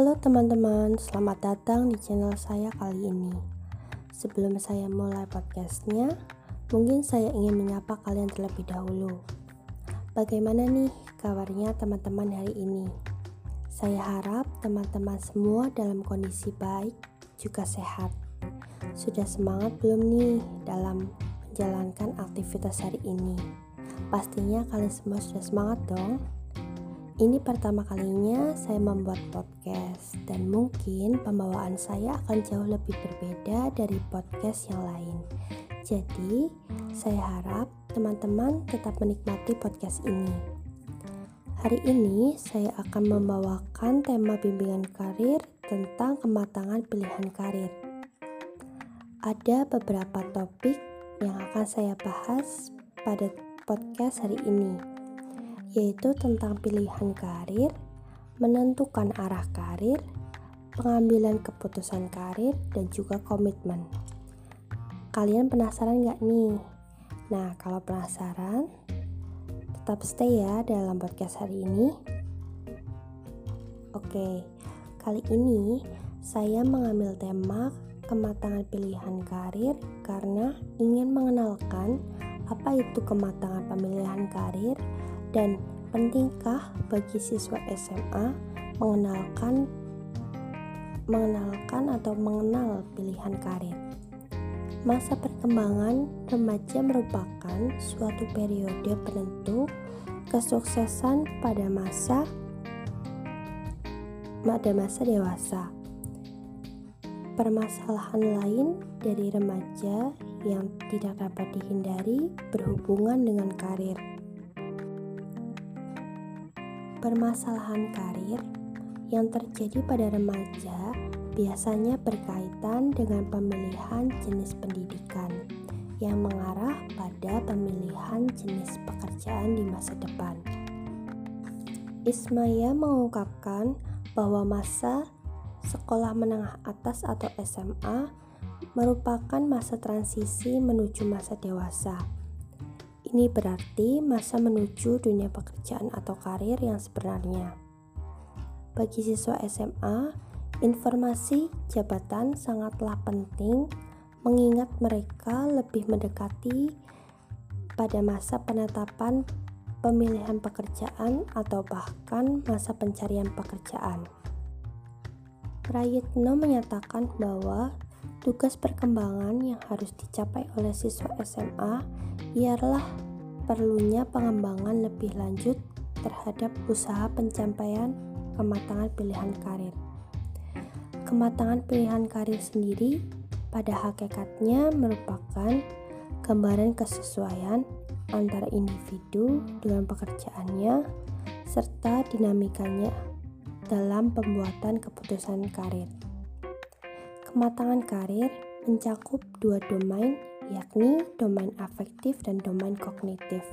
Halo teman-teman, selamat datang di channel saya kali ini. Sebelum saya mulai podcastnya, mungkin saya ingin menyapa kalian terlebih dahulu. Bagaimana nih kabarnya teman-teman hari ini? Saya harap teman-teman semua dalam kondisi baik, juga sehat. Sudah semangat belum nih dalam menjalankan aktivitas hari ini? Pastinya kalian semua sudah semangat dong. Ini pertama kalinya saya membuat podcast dan mungkin pembawaan saya akan jauh lebih berbeda dari podcast yang lain. Jadi, saya harap teman-teman tetap menikmati podcast ini. Hari ini saya akan membawakan tema bimbingan karir tentang kematangan pilihan karir. Ada beberapa topik yang akan saya bahas pada podcast hari ini yaitu tentang pilihan karir, menentukan arah karir, pengambilan keputusan karir, dan juga komitmen. Kalian penasaran gak nih? Nah, kalau penasaran, tetap stay ya dalam podcast hari ini. Oke, kali ini saya mengambil tema kematangan pilihan karir karena ingin mengenalkan apa itu kematangan pemilihan karir dan pentingkah bagi siswa SMA mengenalkan mengenalkan atau mengenal pilihan karir? Masa perkembangan remaja merupakan suatu periode penentu kesuksesan pada masa pada masa dewasa. Permasalahan lain dari remaja yang tidak dapat dihindari berhubungan dengan karir. Permasalahan karir yang terjadi pada remaja biasanya berkaitan dengan pemilihan jenis pendidikan yang mengarah pada pemilihan jenis pekerjaan di masa depan. Ismaya mengungkapkan bahwa masa sekolah menengah atas atau SMA merupakan masa transisi menuju masa dewasa ini berarti masa menuju dunia pekerjaan atau karir yang sebenarnya. Bagi siswa SMA, informasi jabatan sangatlah penting mengingat mereka lebih mendekati pada masa penetapan pemilihan pekerjaan atau bahkan masa pencarian pekerjaan. Prayitno menyatakan bahwa tugas perkembangan yang harus dicapai oleh siswa SMA ialah perlunya pengembangan lebih lanjut terhadap usaha pencapaian kematangan pilihan karir. Kematangan pilihan karir sendiri pada hakikatnya merupakan gambaran kesesuaian antara individu dengan pekerjaannya serta dinamikanya dalam pembuatan keputusan karir. Kematangan karir mencakup dua domain yakni domain afektif dan domain kognitif.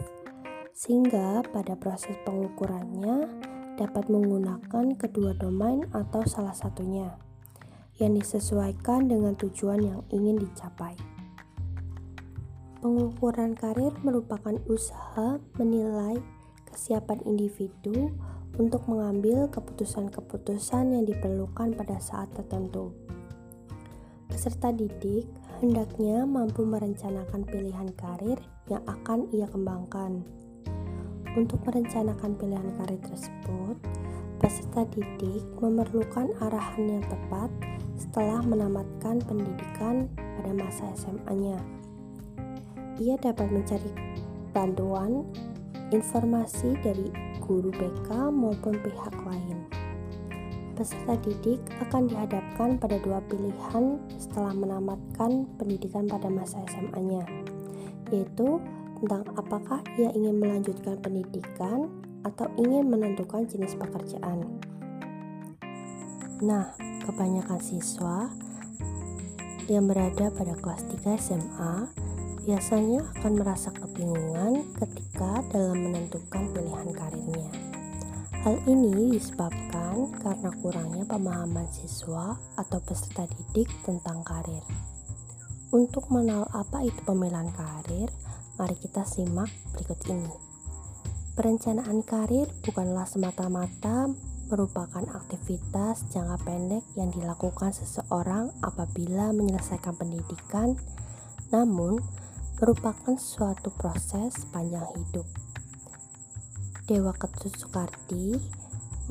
Sehingga pada proses pengukurannya dapat menggunakan kedua domain atau salah satunya yang disesuaikan dengan tujuan yang ingin dicapai. Pengukuran karir merupakan usaha menilai kesiapan individu untuk mengambil keputusan-keputusan yang diperlukan pada saat tertentu. Peserta didik hendaknya mampu merencanakan pilihan karir yang akan ia kembangkan. Untuk merencanakan pilihan karir tersebut, peserta didik memerlukan arahan yang tepat setelah menamatkan pendidikan pada masa SMA-nya. Ia dapat mencari bantuan informasi dari guru BK maupun pihak lain peserta didik akan dihadapkan pada dua pilihan setelah menamatkan pendidikan pada masa SMA-nya, yaitu tentang apakah ia ingin melanjutkan pendidikan atau ingin menentukan jenis pekerjaan. Nah, kebanyakan siswa yang berada pada kelas 3 SMA biasanya akan merasa kebingungan ketika dalam menentukan pilihan karirnya. Hal ini disebabkan karena kurangnya pemahaman siswa atau peserta didik tentang karir. Untuk mengenal apa itu pemilihan karir, mari kita simak berikut ini. Perencanaan karir bukanlah semata-mata merupakan aktivitas jangka pendek yang dilakukan seseorang apabila menyelesaikan pendidikan, namun merupakan suatu proses panjang hidup. Dewa Ketut Soekardi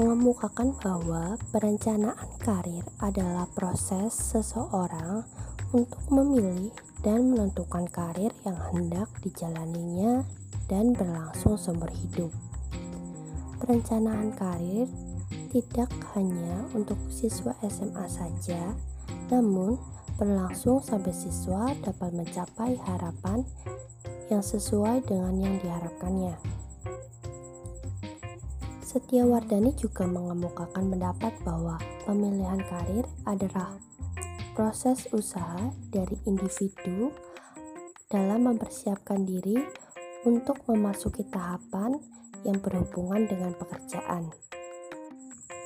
mengemukakan bahwa perencanaan karir adalah proses seseorang untuk memilih dan menentukan karir yang hendak dijalaninya dan berlangsung seumur hidup. Perencanaan karir tidak hanya untuk siswa SMA saja, namun berlangsung sampai siswa dapat mencapai harapan yang sesuai dengan yang diharapkannya. Setia Wardani juga mengemukakan pendapat bahwa pemilihan karir adalah proses usaha dari individu dalam mempersiapkan diri untuk memasuki tahapan yang berhubungan dengan pekerjaan.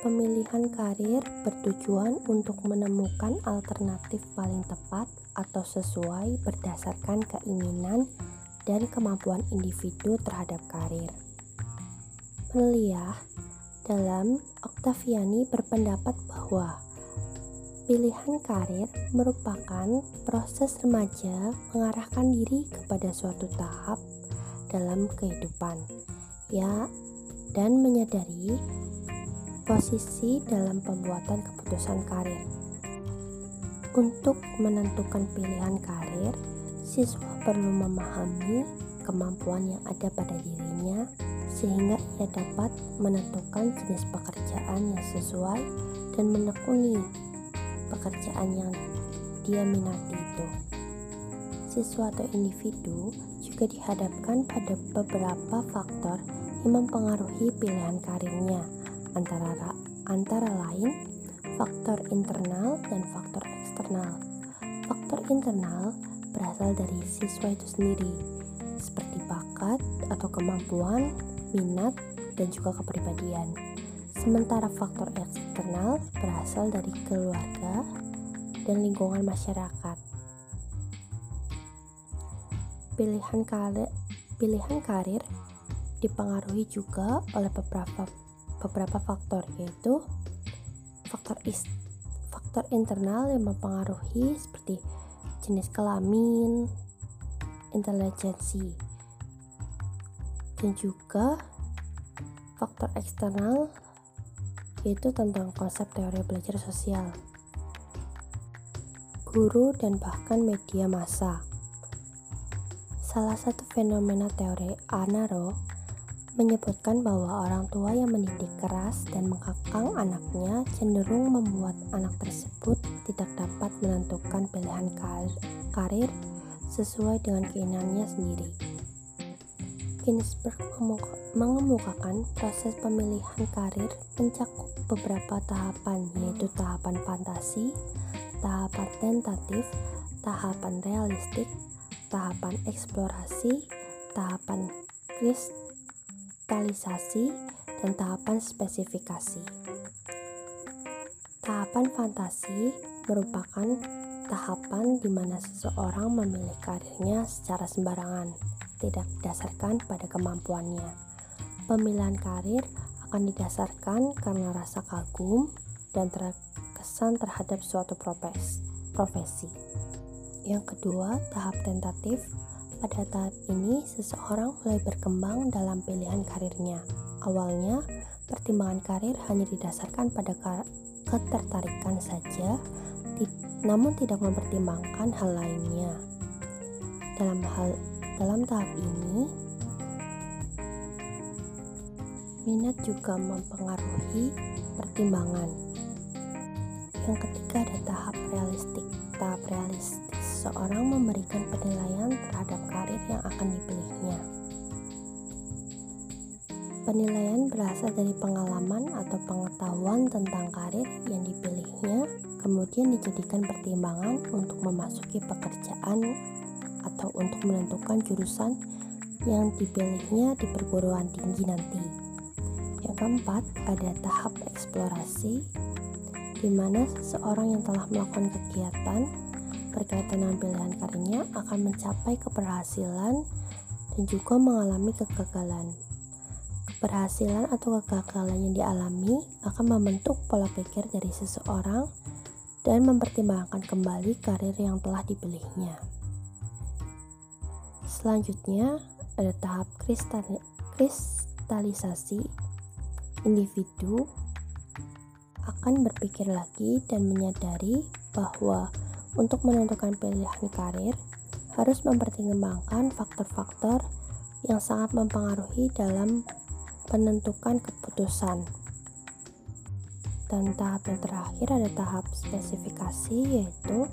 Pemilihan karir bertujuan untuk menemukan alternatif paling tepat atau sesuai berdasarkan keinginan dan kemampuan individu terhadap karir. Melia dalam Octaviani berpendapat bahwa pilihan karir merupakan proses remaja mengarahkan diri kepada suatu tahap dalam kehidupan ya dan menyadari posisi dalam pembuatan keputusan karir. Untuk menentukan pilihan karir, siswa perlu memahami kemampuan yang ada pada dirinya sehingga ia dapat menentukan jenis pekerjaan yang sesuai dan menekuni pekerjaan yang dia minati itu. Siswa atau individu juga dihadapkan pada beberapa faktor yang mempengaruhi pilihan karirnya antara antara lain faktor internal dan faktor eksternal. Faktor internal berasal dari siswa itu sendiri, seperti bakat atau kemampuan, minat, dan juga kepribadian. Sementara faktor eksternal berasal dari keluarga dan lingkungan masyarakat. Pilihan karir, pilihan karir dipengaruhi juga oleh beberapa beberapa faktor yaitu faktor is faktor internal yang mempengaruhi seperti jenis kelamin, intelijensi, dan juga faktor eksternal yaitu tentang konsep teori belajar sosial, guru, dan bahkan media massa. Salah satu fenomena teori Anaro menyebutkan bahwa orang tua yang mendidik keras dan mengkekang anaknya cenderung membuat anak tersebut tidak dapat menentukan pilihan karir sesuai dengan keinginannya sendiri. Ginsberg mengemukakan proses pemilihan karir mencakup beberapa tahapan yaitu tahapan fantasi, tahapan tentatif, tahapan realistik, tahapan eksplorasi, tahapan kris kristalisasi, dan tahapan spesifikasi. Tahapan fantasi merupakan tahapan di mana seseorang memilih karirnya secara sembarangan, tidak didasarkan pada kemampuannya. Pemilihan karir akan didasarkan karena rasa kagum dan terkesan terhadap suatu profesi. Yang kedua, tahap tentatif pada tahap ini, seseorang mulai berkembang dalam pilihan karirnya. Awalnya, pertimbangan karir hanya didasarkan pada ketertarikan saja, namun tidak mempertimbangkan hal lainnya. Dalam hal dalam tahap ini, minat juga mempengaruhi pertimbangan. Yang ketiga ada tahap realistik. Tahap realistik seseorang memberikan penilaian terhadap karir yang akan dipilihnya. Penilaian berasal dari pengalaman atau pengetahuan tentang karir yang dipilihnya, kemudian dijadikan pertimbangan untuk memasuki pekerjaan atau untuk menentukan jurusan yang dipilihnya di perguruan tinggi nanti. Yang keempat, ada tahap eksplorasi, di mana seseorang yang telah melakukan kegiatan berkaitan dengan pilihan karirnya akan mencapai keberhasilan dan juga mengalami kegagalan. Keberhasilan atau kegagalan yang dialami akan membentuk pola pikir dari seseorang dan mempertimbangkan kembali karir yang telah dipilihnya. Selanjutnya, ada tahap kristalisasi individu akan berpikir lagi dan menyadari bahwa untuk menentukan pilihan karir harus mempertimbangkan faktor-faktor yang sangat mempengaruhi dalam penentukan keputusan. Dan tahap yang terakhir ada tahap spesifikasi yaitu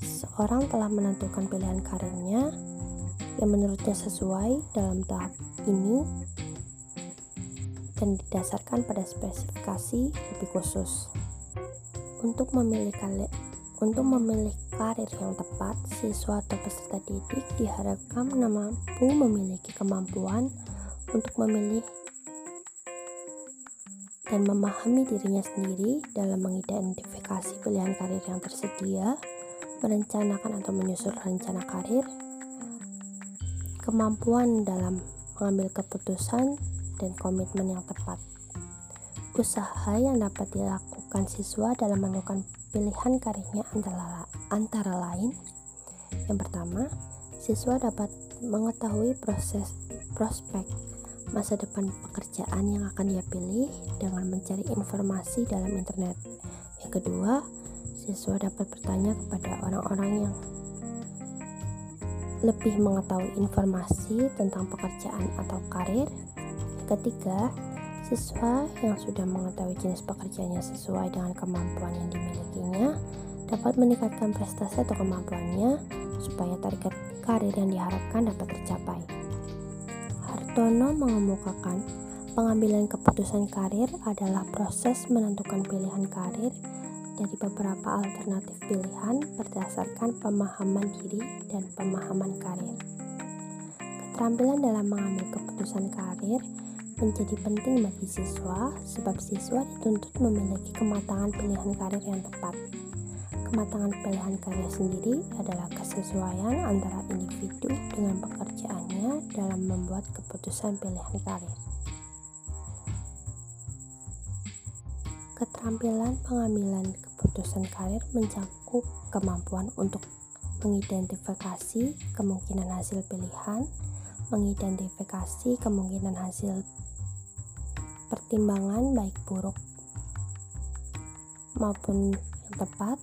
seorang telah menentukan pilihan karirnya yang menurutnya sesuai dalam tahap ini dan didasarkan pada spesifikasi lebih khusus. Untuk memilih untuk memilih karir yang tepat, siswa atau peserta didik diharapkan mampu memiliki kemampuan untuk memilih dan memahami dirinya sendiri dalam mengidentifikasi pilihan karir yang tersedia, merencanakan atau menyusun rencana karir, kemampuan dalam mengambil keputusan, dan komitmen yang tepat. Usaha yang dapat dilakukan siswa dalam menentukan pilihan karirnya antara, antara lain yang pertama, siswa dapat mengetahui proses prospek masa depan pekerjaan yang akan dia pilih dengan mencari informasi dalam internet. Yang kedua, siswa dapat bertanya kepada orang-orang yang lebih mengetahui informasi tentang pekerjaan atau karir. Ketiga, Siswa yang sudah mengetahui jenis pekerjaannya sesuai dengan kemampuan yang dimilikinya dapat meningkatkan prestasi atau kemampuannya supaya target karir yang diharapkan dapat tercapai. Hartono mengemukakan pengambilan keputusan karir adalah proses menentukan pilihan karir dari beberapa alternatif pilihan berdasarkan pemahaman diri dan pemahaman karir. Keterampilan dalam mengambil keputusan karir menjadi penting bagi siswa sebab siswa dituntut memiliki kematangan pilihan karir yang tepat. Kematangan pilihan karir sendiri adalah kesesuaian antara individu dengan pekerjaannya dalam membuat keputusan pilihan karir. Keterampilan pengambilan keputusan karir mencakup kemampuan untuk mengidentifikasi kemungkinan hasil pilihan, mengidentifikasi kemungkinan hasil pertimbangan baik buruk maupun yang tepat,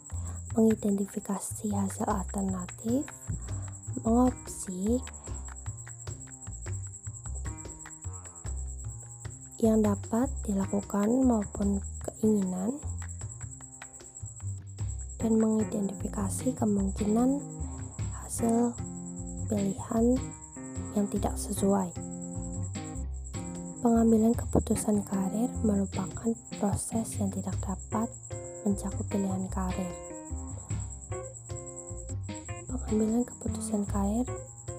mengidentifikasi hasil alternatif, mengopsi yang dapat dilakukan maupun keinginan, dan mengidentifikasi kemungkinan hasil pilihan yang tidak sesuai. Pengambilan keputusan karir merupakan proses yang tidak dapat mencakup pilihan karir. Pengambilan keputusan karir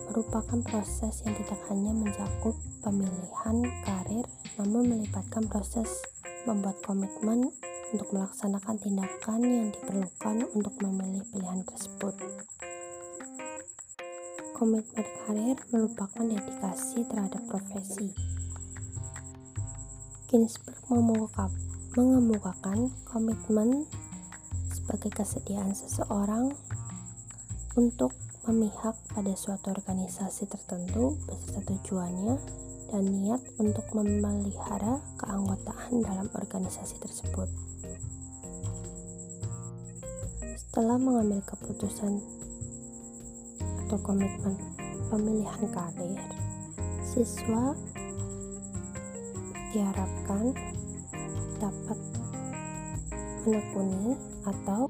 merupakan proses yang tidak hanya mencakup pemilihan karir, namun melibatkan proses membuat komitmen untuk melaksanakan tindakan yang diperlukan untuk memilih pilihan tersebut. Komitmen karir merupakan dedikasi terhadap profesi Ginsberg mengemukakan komitmen sebagai kesediaan seseorang untuk memihak pada suatu organisasi tertentu beserta tujuannya dan niat untuk memelihara keanggotaan dalam organisasi tersebut. Setelah mengambil keputusan atau komitmen pemilihan karir, siswa diharapkan dapat menekuni atau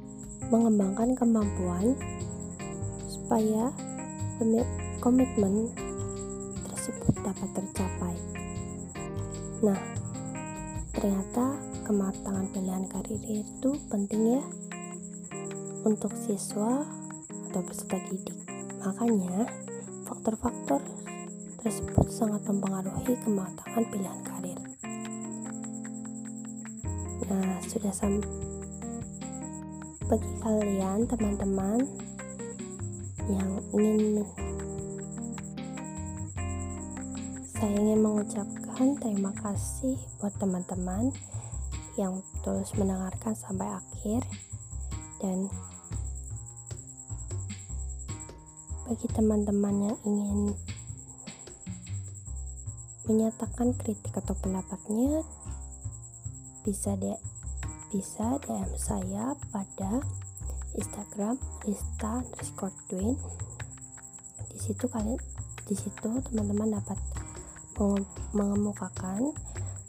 mengembangkan kemampuan supaya komitmen dapat tercapai. Nah, ternyata kematangan pilihan karir itu penting ya untuk siswa atau peserta didik. Makanya, faktor-faktor tersebut sangat mempengaruhi kematangan pilihan karir. Nah, sudah sam bagi kalian teman-teman yang ingin saya ingin mengucapkan terima kasih buat teman-teman yang terus mendengarkan sampai akhir. Dan bagi teman-teman yang ingin menyatakan kritik atau pendapatnya bisa de bisa DM saya pada Instagram Rista underscore Twin. Di situ kalian di situ teman-teman dapat mengemukakan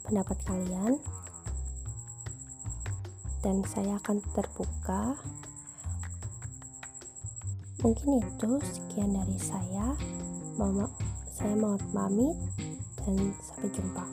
pendapat kalian. Dan saya akan terbuka. Mungkin itu sekian dari saya. Mama saya mau pamit dan sampai jumpa